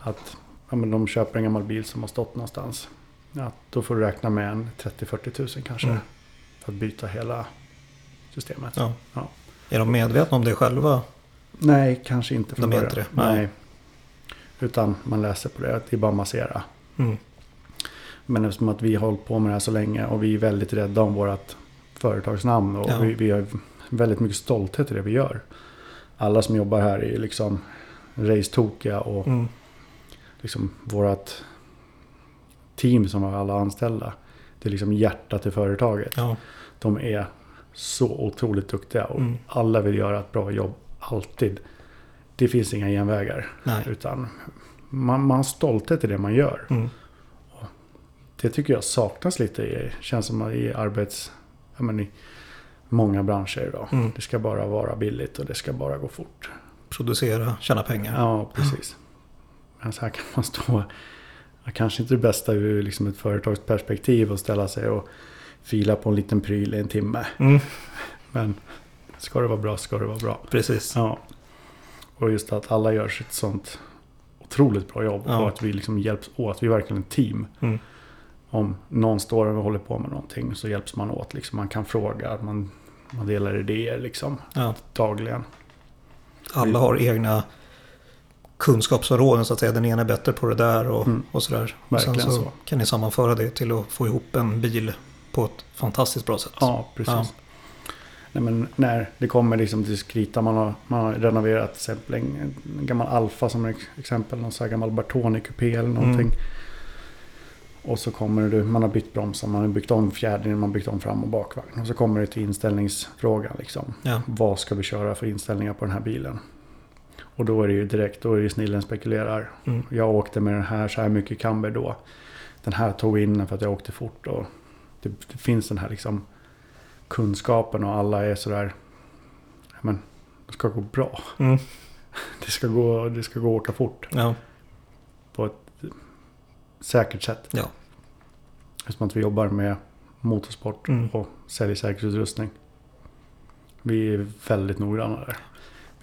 Att ja, men de köper en gammal bil som har stått någonstans. Ja, då får du räkna med en 30-40 tusen kanske. Mm. För att byta hela systemet. Ja. Ja. Är de medvetna om det själva? Nej, kanske inte från De början. inte det? Nej. Nej. Utan man läser på det. Det är bara att massera. Mm. Men eftersom att vi har hållit på med det här så länge och vi är väldigt rädda om vårt företagsnamn och Ja. vi, vi har väldigt mycket stolthet i det vi gör. Alla som jobbar här är liksom racetokiga och Mm. Liksom vårt team som har alla anställda. Det är liksom hjärtat i företaget. Ja. De är så otroligt duktiga och Mm. alla vill göra ett bra jobb alltid. Det finns inga genvägar. Nej. Utan man, man har stolthet i det man gör. Mm. Det tycker jag saknas lite i, känns som i arbets, i många branscher idag. Mm. Det ska bara vara billigt och det ska bara gå fort. Producera, tjäna pengar. Ja, precis. Så här kan man stå, kanske inte det bästa ur liksom ett företagsperspektiv och ställa sig och fila på en liten pryl i en timme. Mm. Men ska det vara bra ska det vara bra. Precis. Ja. Och just att alla gör sitt sånt otroligt bra jobb. Ja. Och att vi liksom hjälps åt. Vi är verkligen ett team. Mm. Om någon står och håller på med någonting så hjälps man åt. Liksom man kan fråga, man, man delar idéer liksom Ja. dagligen. Alla har egna kunskapsområden så att säga. Den ena är bättre på det där och, Mm. och sådär. Och sen så, så. kan ni sammanföra det till att få ihop en bil på ett fantastiskt bra sätt. Ja, precis. Ja. Nej, men när det kommer liksom till skrita, man har, man har renoverat till exempel en, gammal Alfa som exempel. Någon sån här gammal Bartoni-kupé eller någonting. Mm. Och så kommer du, man har bytt bromsar, man har byggt om fjädringen, man har byggt om fram och bakvagn. Och så kommer det till inställningsfrågan liksom. Ja. Vad ska vi köra för inställningar på den här bilen? Och då är det ju direkt, då är det snillen spekulerar. Mm. Jag åkte med den här, så här mycket camber då. Den här tog in för att jag åkte fort. Och det, det finns den här liksom kunskapen och alla är sådär, men det ska gå bra. Mm. Det ska gå, det ska gå att åka fort Ja. på ett säkert sätt. Ja. Eftersom att vi jobbar med motorsport Mm. och säljer säkerhetsutrustning. Vi är väldigt noggranna där.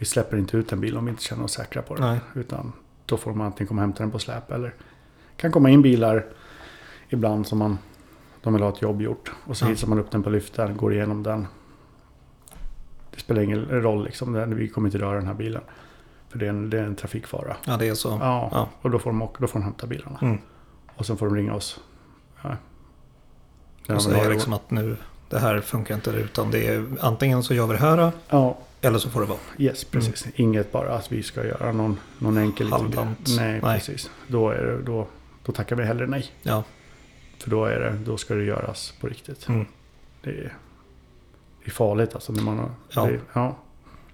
Vi släpper inte ut en bil om vi inte känner oss säkra på den. Nej. Utan då får man antingen komma och hämta den på släp eller kan komma in bilar ibland som man de vill ha ett jobb gjort. Och så Ja. hissar man upp den på lyftaren, går igenom den. Det spelar ingen roll liksom. Vi kommer inte röra den här bilen. För det är en, det är en trafikfara. ja, det är så. Ja, Ja. och då får, de, då får de hämta bilarna. Mm. Och sen får de ringa oss. Ja. Och säga liksom att nu, det här funkar inte utan det är antingen så gör vi det här Ja, eller så får det vara. yes, precis. Inget bara att vi ska göra någon, någon enkel liten. Nej, Nej. precis. Då, är det, då, då tackar vi hellre nej. Ja, För då, är det, då ska det göras på riktigt. mm. Det, är, det är farligt alltså. När man, har- Ja. Det, ja.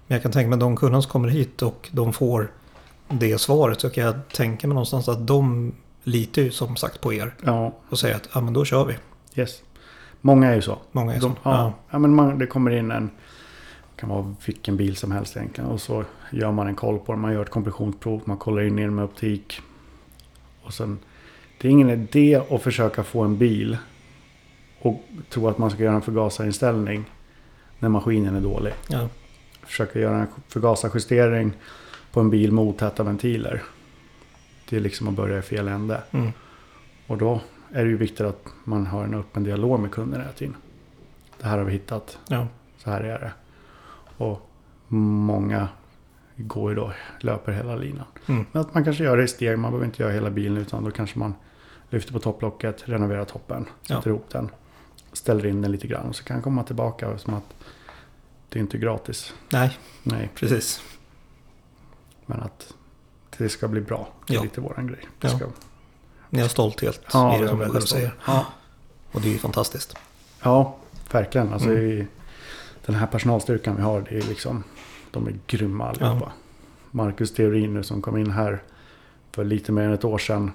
Men jag kan tänka mig de kunderna som kommer hit och de får det svaret så kan jag tänka mig någonstans att de litar ju som sagt på er ja, och säger att ja men då kör vi. yes. Många är ju så. Många är De, så. ja. Ja. men man, det kommer in en, kan vara vilken bil som helst egentligen. Och så gör man en koll på den. Man gör ett kompressionsprov. Man kollar in den med optik. Och sen, det är ingen idé att försöka få en bil och tro att man ska göra en förgasarinställning när maskinen är dålig. Ja, Försöka göra en förgasarjustering på en bil med otäta ventiler. Det är liksom att börja i fel ände. mm. Och då är det ju viktigt att man har en öppen dialog med kunden hela tiden. Det här har vi hittat. ja, Så här är det. Och många går ju då, löper hela linan. Mm. Men att man kanske gör det i steg. Man behöver inte göra hela bilen utan då kanske man lyfter på topplocket, renoverar toppen, Ja. sätter ihop den. Ställer in den lite grann och så kan komma tillbaka som att det är inte gratis. nej Nej, precis. men att det ska bli bra. Det är Ja. lite våran grej. Det Ja. ska, Ni har stolthet ja, i det jag som du själv säger. Ja, Och det är ju fantastiskt. ja verkligen. Alltså Mm. Den här personalstyrkan vi har, det är liksom, de är grymma allihopa. Marcus Theorin nu som kom in här för lite mer än ett år sedan.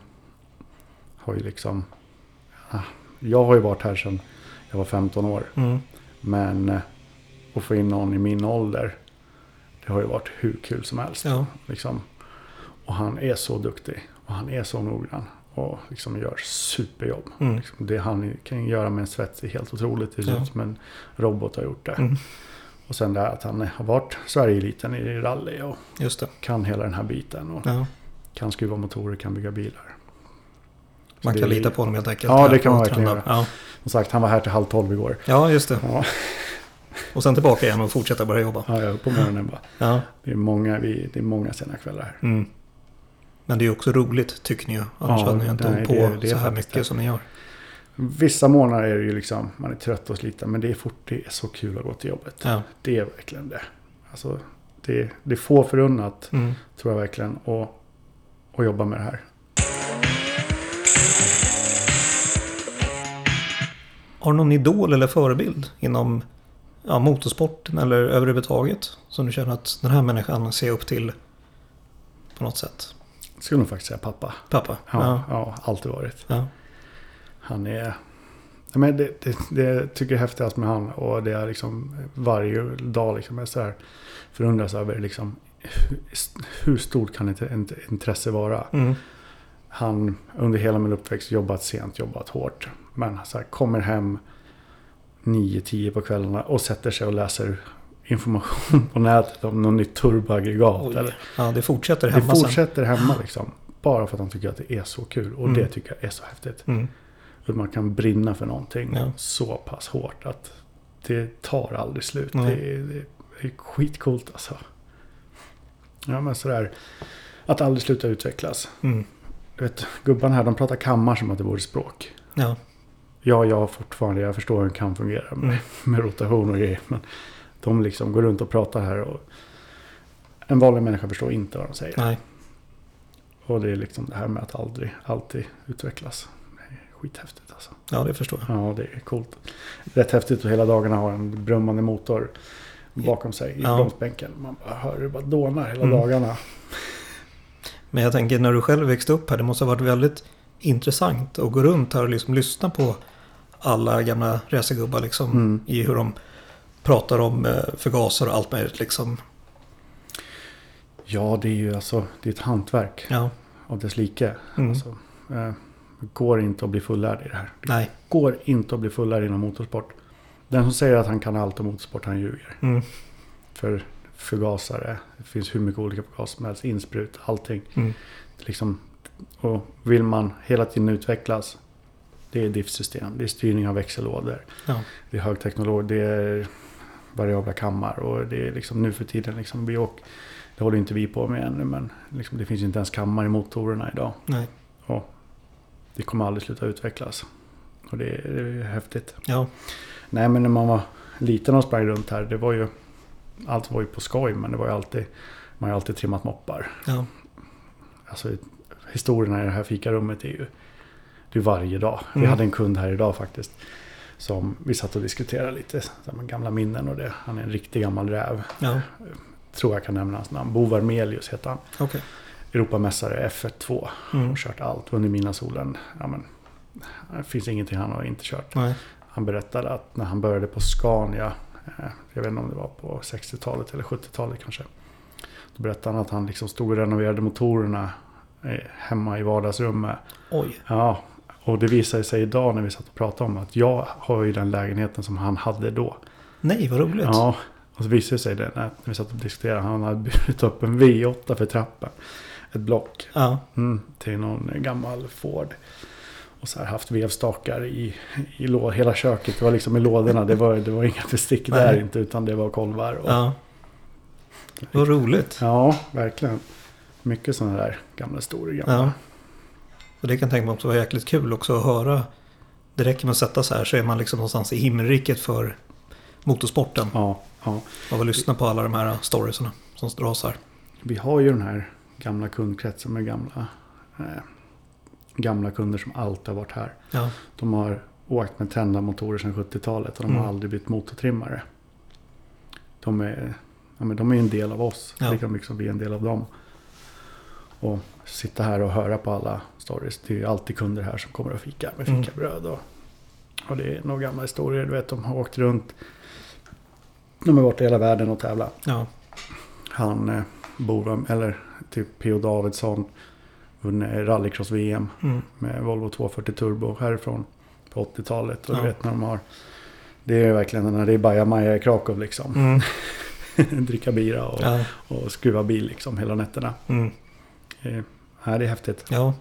Har ju liksom... ah, Jag har ju varit här sedan jag var 15 år. Mm. Men eh, att få in någon i min ålder. Det har ju varit hur kul som helst. Ja, Liksom. Och han är så duktig. Och han är så noggrann. Och liksom gör superjobb. mm. Liksom det han kan göra med en svets är helt otroligt. Det ser ut som en robot har gjort det. Mm. Och sen det här att han har varit Sverigeeliten i rally och kan hela den här biten. Och Ja. kan skruva motorer, kan bygga bilar. Man det kan är- lita på honom helt enkelt. Ja, det kan man verkligen göra. Ja. Som sagt, han var här till halv tolv igår. ja, just det. Ja, Och sen tillbaka igen och fortsätta börja jobba. ja, jag på morgonen bara. Ja. Det är många, vi, det är många sena kvällar här. Mm. Men det är också roligt tycker ni ju. Annars Ja, hade ni inte nej, på det- det så här mycket det. som ni gör. Vissa månader är det ju liksom, man är trött och sliten. Men det är fort, det är så kul att gå till jobbet. Ja. Det är verkligen det. Alltså, det, det är få förunnat, Mm. tror jag verkligen, att, att jobba med det här. Har du någon idol eller förebild inom ja, motorsporten eller överhuvudtaget? Som du känner att den här människan ser upp till på något sätt? Jag skulle nog faktiskt säga pappa. Pappa? Ja, ja. alltid varit. ja. Han är... Men det, det, det tycker jag är häftigast med han. Och det är liksom varje dag liksom är så här förundras över liksom hur, stort kan ett intresse vara. Mm. Han under hela min uppväxt jobbat sent, jobbat hårt. Men så här, kommer hem 9-10 på kvällarna och sätter sig och läser information på nätet om något nytt turboaggregat. Oj. Eller, Ja, det fortsätter det hemma sen. fortsätter hemma liksom. Bara för att han tycker att det är så kul. Och Mm. det tycker jag är så häftigt. Mm. Att man kan brinna för någonting Ja. så pass hårt att det tar aldrig slut. Nej. Det, är, det är skitcoolt alltså. Ja men sådär. Att aldrig sluta utvecklas. Mm. Du vet, gubbarna här de pratar kammar som att det vore språk. Ja. Ja, jag fortfarande, jag förstår hur en kam fungerar med, Mm. med rotation och grejer. Men de liksom går runt och pratar här och en vanlig människa förstår inte vad de säger. Nej. Och det är liksom det här med att aldrig, alltid utvecklas. Det är skithäftigt alltså. Ja, det förstår jag. Ja, det är coolt. Rätt häftigt att hela dagarna ha en brummande motor bakom sig i Ja. bromsbänken. Man bara hör hur det bara dånar hela Mm. dagarna. Men jag tänker när du själv växte upp här. Det måste ha varit väldigt intressant att gå runt här och liksom lyssna på alla gamla racergubbar liksom. Mm. I hur de pratar om eh, förgasare och allt möjligt liksom. Ja, det är ju alltså det är ett hantverk Ja. av dess like. Mm. Alltså, eh, det går inte att bli fullärd i det här. Nej. går inte att bli fullärd inom motorsport. Den som säger att han kan allt om motorsport, han ljuger. Mm. För förgasare, det finns hur mycket olika förgasare som helst, insprut, allting. Mm. Liksom, och vill man hela tiden utvecklas, det är diffsystem, det är styrning av växellådor, Ja. det är högteknolog, det är variabla kammar och det är liksom nu för tiden, liksom, vi åker, det håller inte vi på med ännu, men liksom, det finns inte ens kammar i motorerna idag. Nej. Det kommer aldrig sluta utvecklas. Och det, det är häftigt. Ja. Nej men när man var liten och sprang runt här. Det var ju... Allt var ju på skoj men det var ju alltid... Man har alltid trimmat moppar. Ja. Alltså historierna i det här fikarummet är ju... Det är varje dag. Vi Mm. hade en kund här idag faktiskt. Som vi satt och diskuterade lite. Gamla minnen och det. Han är en riktig gammal räv. Ja. Tror jag kan nämna hans namn. Bo Varmelius heter han. Okej. Europamästare F1-2. Mm. Och kört allt. Vunnit mina solen. Ja, men, det finns ingenting han har inte kört. Nej. Han berättade att när han började på Scania. eh, Jag vet inte om det var på 60-talet eller 70-talet kanske. Då berättade han att han liksom stod och renoverade motorerna eh, hemma i vardagsrummet. Oj. Ja, och det visade sig idag när vi satt och pratade om att jag har ju den lägenheten som han hade då. Nej, vad roligt. Ja, och så visade det sig det när vi satt och diskuterade. Han hade burit upp en V8 för trappen. Ett block. Ja. Mm, till någon gammal Ford. Och så här haft vevstakar i, i lå, hela köket. Det var liksom i lådorna. Det var, det var inga bestick där inte. Utan det var kolvar. Och, Ja. Vad roligt. ja, verkligen. Mycket sådana där gamla historier. Gamla. Ja. Och det kan jag tänka mig också vara jäkligt kul också att höra. Det räcker med att sätta så här så är man liksom någonstans i himmelriket för motorsporten. Ja, ja. Av att lyssna på alla de här storiesarna som dras här. Vi har ju den här gamla kundkretsen med gamla, eh, gamla kunder som alltid har varit här. Ja. De har åkt med tända motorer sedan 70-talet och de Mm. har aldrig bytt motortrimmare. De är, ja, men de är en del av oss. Ja. Det kan liksom bli en del av dem. Och sitta här och höra på alla stories. Det är alltid kunder här som kommer och fika med Mm. fikabröd. Och, och det är några gamla historier. Du vet, de har åkt runt. De har varit i hela världen och tävlat. Ja. Han eh, Borum, eller typ P.O. Davidsson, vunnit rallycross-VM Mm. med Volvo 240 Turbo härifrån på 80-talet. Och Ja. du vet när de har... Det är verkligen när det är bajamaja i Krakow liksom. Mm. Dricka bira och, Ja. och skruva bil liksom hela nätterna. Mm. Eh, ja, det är häftigt. ja.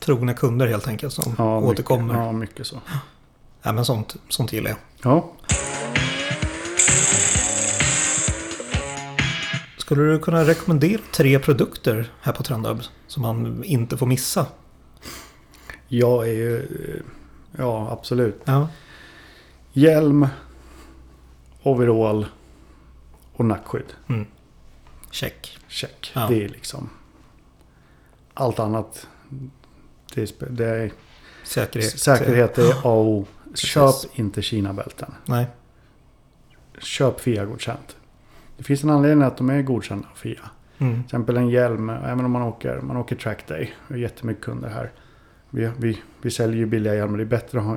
Trogna kunder helt enkelt som Ja, återkommer. Mycket, ja, mycket så. Ja, men sånt, sånt gillar jag. Ja, Skulle du kunna rekommendera tre produkter här på Trendhub som man inte får missa? jag är ju... eh, Ja, absolut. Ja. Hjälm, overall och nackskydd. Mm. Check. Check. Ja. Det är liksom... Allt annat... Det är, Säkerhet. säkerhet är A och O. Köp Precis. inte Kina-bälten. Nej. Köp FIA-godkänt. Det finns en anledning att de är godkända av FIA. Mm. Till exempel en hjälm, även om man åker, man åker trackday. Vi har jättemycket kunder här. Vi, vi, vi säljer ju billiga hjälmar. Det är bättre att ha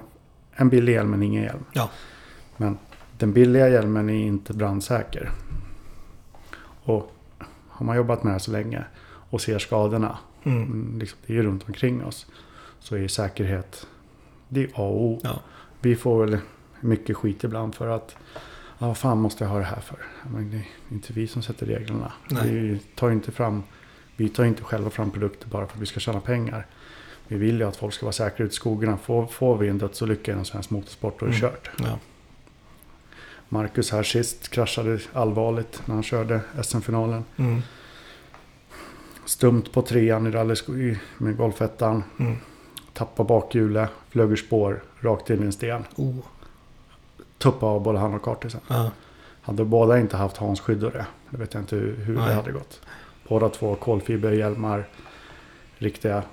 en billig hjälm än ingen hjälm. Ja. Men den billiga hjälmen är inte brandsäker. Och har man jobbat med det här så länge och ser skadorna, Mm. mm, liksom, det är runt omkring oss, så är säkerhet, det är A och O. Ja. Vi får väl mycket skit ibland för att Ja, vad fan måste jag ha det här för? Men det är inte vi som sätter reglerna. Nej. Vi tar inte fram, vi tar inte själva fram produkter bara för att vi ska tjäna pengar. Vi vill ju att folk ska vara säkra ute i skogarna. Får, får vi en dödsolycka inom svensk motorsport då är det Mm. kört. Ja. Marcus här sist kraschade allvarligt när han körde SM-finalen. Mm. Stumt på trean i rally med golfettan. Mm. Tappade bakhjulet, flög ur spår, rakt in i en sten. Oh. Tuppade av både han och kartisen. Ja. Hade båda inte haft Hans skydd och det. Vet jag inte hur, hur det hade gått. Båda två kolfiberhjälmar. Riktiga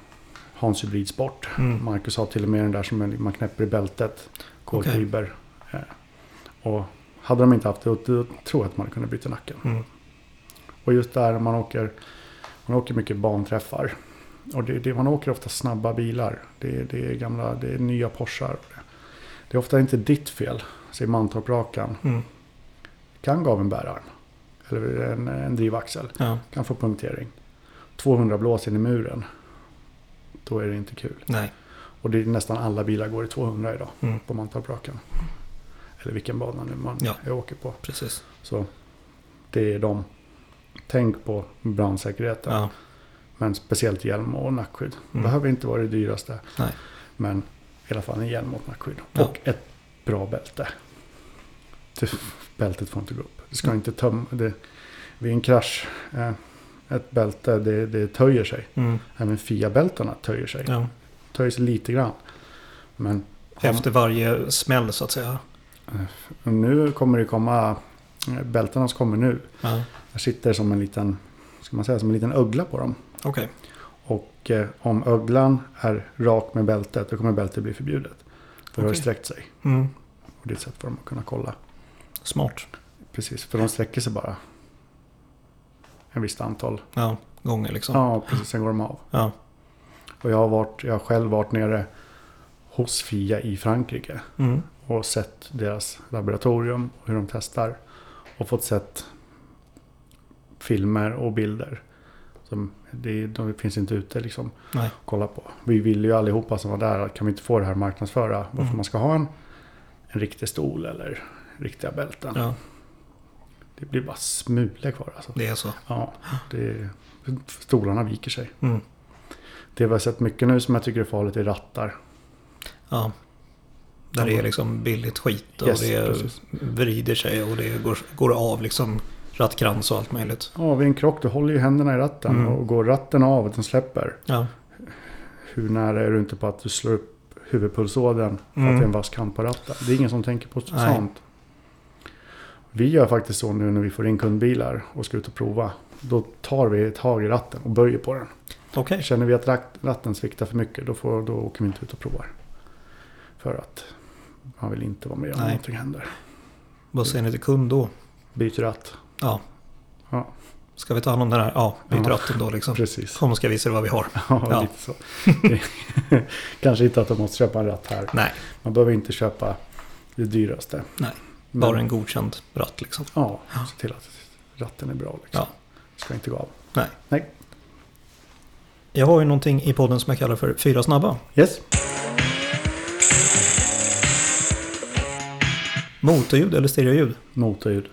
Hans hybridsport. Mm. Marcus har till och med den där som man knäpper i bältet. Kolfiber. Eh, Och hade de inte haft det, då tror jag att man kunnat bryta nacken. Mm. Och just där när man åker, man åker mycket banträffar. Och det, det, man åker ofta snabba bilar. Det, det är gamla, det är nya Porschar. Det är ofta inte ditt fel, säger Mantorp-rakan. Mm. Kan en bärarm. Eller en, en drivaxel. Ja. Kan få punktering. 200 blås in i muren. Då är det inte kul. Nej. Och det är nästan alla bilar går i 200 idag. Mm. På Mantorp-rakan. Eller vilken bana nu man Ja. åker på. Precis. Så det är de. Tänk på brandsäkerheten. Ja. Men speciellt hjälm och nackskydd. Mm. Behöver inte vara det dyraste. Nej. Men i alla fall en hjälm och nackskydd. Ja. Och ett bra bälte. Det, bältet får inte gå upp. Det ska Mm. inte tömma. Det, vid en krasch. Eh, ett bälte det, det töjer sig. Mm. Även FIA-bältena töjer sig. Ja. Töjer sig lite grann. Men Efter varje smäll så att säga. Och nu kommer det komma, eh, bältena som kommer nu. Ja. Där sitter som en liten, ska man säga, som en liten ögla på dem. Okej. Och eh, om öglan är rak med bältet, då kommer bältet bli förbjudet. För det har sträckt sig. Mm. Och det är ett sätt för dem att kunna kolla. Smart. Precis, för de sträcker sig bara. En visst antal. Ja, gånger liksom. Ja, precis. Sen går de av. Ja. Och jag har, varit, jag har själv varit nere hos FIA i Frankrike. Mm. Och sett deras laboratorium och hur de testar. Och fått sett filmer och bilder. Som det, de finns inte ute liksom Nej. att kolla på. Vi vill ju allihopa som var där, kan vi inte få det här marknadsföra? Varför Mm. man ska ha en, en riktig stol eller riktiga bälten. Ja, Det blir bara smulor kvar alltså. det är så. Ja, det, stolarna viker sig. Mm. Det vi har sett mycket nu som jag tycker är farligt är rattar. Ja. Där det är liksom billigt skit och Yes, det precis. vrider sig och det går, går av liksom rattkrans och allt möjligt. Ja, vid en krock, du håller ju händerna i ratten. Mm. Och går ratten av och den släpper. Ja, Hur nära är du inte på att du slår upp huvudpulsådern för Mm. att det är en vass kant på ratten? Det är ingen som tänker på Nej. sånt. Vi gör faktiskt så nu när vi får in kundbilar och ska ut och prova. Då tar vi tag i ratten och böjer på den. okej. Känner vi att rat- ratten sviktar för mycket då, får, då åker vi inte ut och provar. För att man vill inte vara med om Nej. någonting händer. Vad säger ni till kund då? Byt ratt. Ja. Ja. Ska vi ta hand om den här? Ja, byt Ja. ratten då liksom. Precis. Kom ska vi visa vad vi har. Ja, Ja. lite så. Kanske inte att de måste köpa en ratt här. Nej, Man behöver inte köpa det dyraste. Nej, Men, bara en godkänd ratt liksom. Ja, se till att ratten är bra. Liksom. Ja. Ska inte gå av. Nej. Nej. Jag har ju någonting i podden som jag kallar för Fyra snabba. Yes. Motorljud eller stereoljud? Motorljud.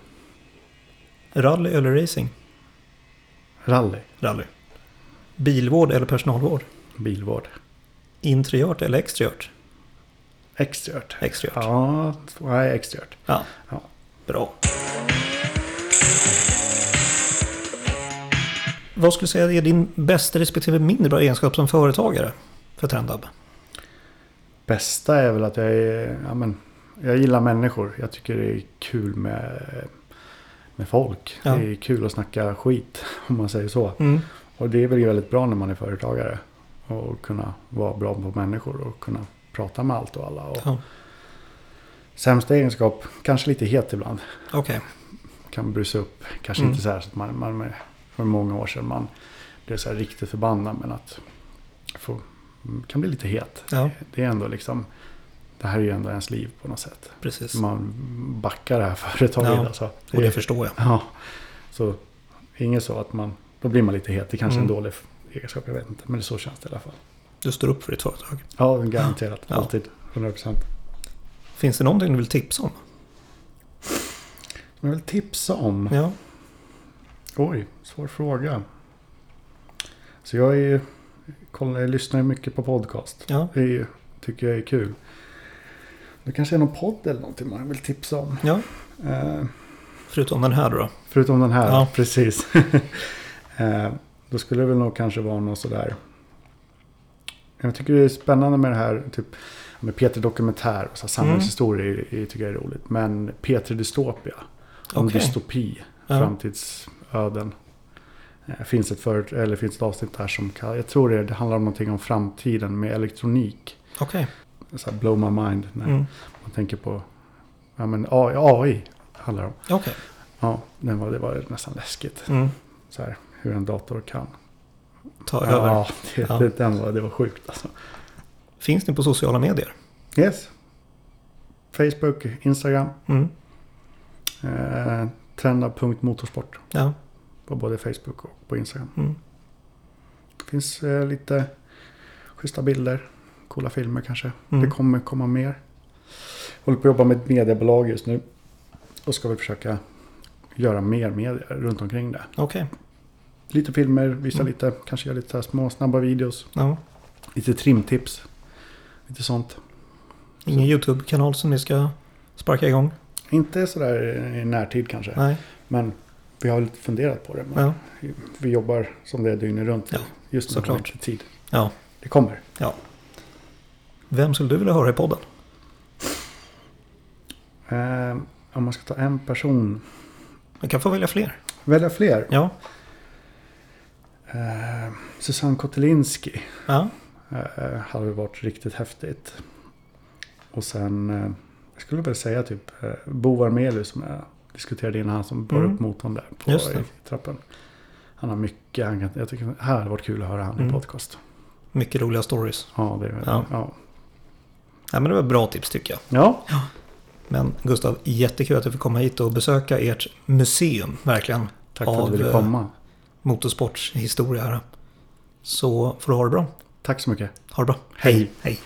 Rally eller racing? Rally. Rally. Bilvård eller personalvård? Bilvård. Interiört eller exteriört? Exteriört. Exteriört. Ja, nej, exteriört. Ja. Ja. Bra. Vad skulle du säga är din bästa respektive mindre bra egenskap som företagare för Trendab? Bästa är väl att jag är, ja men, jag gillar människor. Jag tycker det är kul med, med folk. Ja. Det är kul att snacka skit, om man säger så. Mm. Och det är väl väldigt bra när man är företagare. Och kunna vara bra på människor och kunna prata med allt och alla. Och Ja. Sämsta egenskap, kanske lite het ibland. Okej. Kan brusa upp. Kanske Mm. inte så här så att man, man för många år sedan man blev så här riktigt förbannad. Men att få, kan bli lite het. Ja, Det är ändå liksom, det här är ju ändå ens liv på något sätt. precis. Man backar det här företaget. Ja, Alltså. Och det förstår jag. Ja, så inget så att man, då blir man lite het. Det kanske är Mm. en dålig egenskap, jag vet inte. Men det så känns det i alla fall. Du står upp för ditt företag. Ja, garanterat. Ja. Alltid. 100%. Finns det någonting du vill tipsa om? Jag vill tipsa om. Ja. Oj, svår fråga. Så jag är ju, kollar, jag lyssnar mycket på podcast. Ja. Det är, tycker jag är kul. Det kanske är någon podd eller någonting man vill tipsa om. ja. Eh, Förutom den här då. förutom den här, Ja. precis. eh, då skulle det väl nog kanske vara något sådär. Jag tycker det är spännande med det här, typ med Peter Dokumentär och så här, samhällshistorier är- tycker jag är roligt. Men Peter Dystopia, om Okej. dystopi, Ja. framtidsöden. Eh, finns ett, för, eller finns ett avsnitt där som kan, jag tror det, det handlar om någonting om framtiden med elektronik. Okej. Så här blow my mind när Mm. man tänker på ja, men AI, AI handlar det om. Okej. Ja, det var, det var nästan läskigt. Mm. Så här, hur en dator kan. Ta över. Ja, det, Ja. Det, den var, det var sjukt alltså. Finns ni på sociala medier? Yes. Facebook, Instagram. Mm. Eh, Trenda.motorsport. Ja. På både Facebook och på Instagram. Mm. Det finns eh, lite schyssta bilder. Coola filmer kanske. Mm. Det kommer komma mer. Håller på att jobba med ett mediebolag just nu. Och ska väl försöka göra mer media runt omkring det. Okej. Lite filmer, visa Mm. lite, kanske göra lite så här små snabba videos. Ja. Lite trimtips. Lite sånt. Ingen YouTube-kanal som ni ska sparka igång? Inte sådär i närtid kanske. Nej. Men vi har lite funderat på det. Men Ja. Vi jobbar som det är dygnet runt. Ja, Just nu har vi inte tid. Ja. Det kommer. Vem skulle du vilja höra i podden? Eh, om man ska ta en person. Man kan få välja fler. Välja fler. Ja. Eh, Susanne Kotelinski. Ja. Eh, hade varit riktigt häftigt. Och sen, eh, jag skulle väl säga typ eh, Bo Armelius som jag diskuterade innan, han som bar Mm. upp motorn där på Just det. trappen. Han har mycket, han kan, jag tycker det här hade varit kul att höra han Mm. i podcast. Mycket roliga stories. Ja, det är Ja. ja. Ja. Men det var bra tips tycker jag. ja, Men Gustav, jättekul att du fick komma hit och besöka ert museum. Verkligen. tack för att du ville eh, komma. Motorsportshistoria här. Så får du ha det bra. Tack så mycket. Ha det bra. Hej. Hej.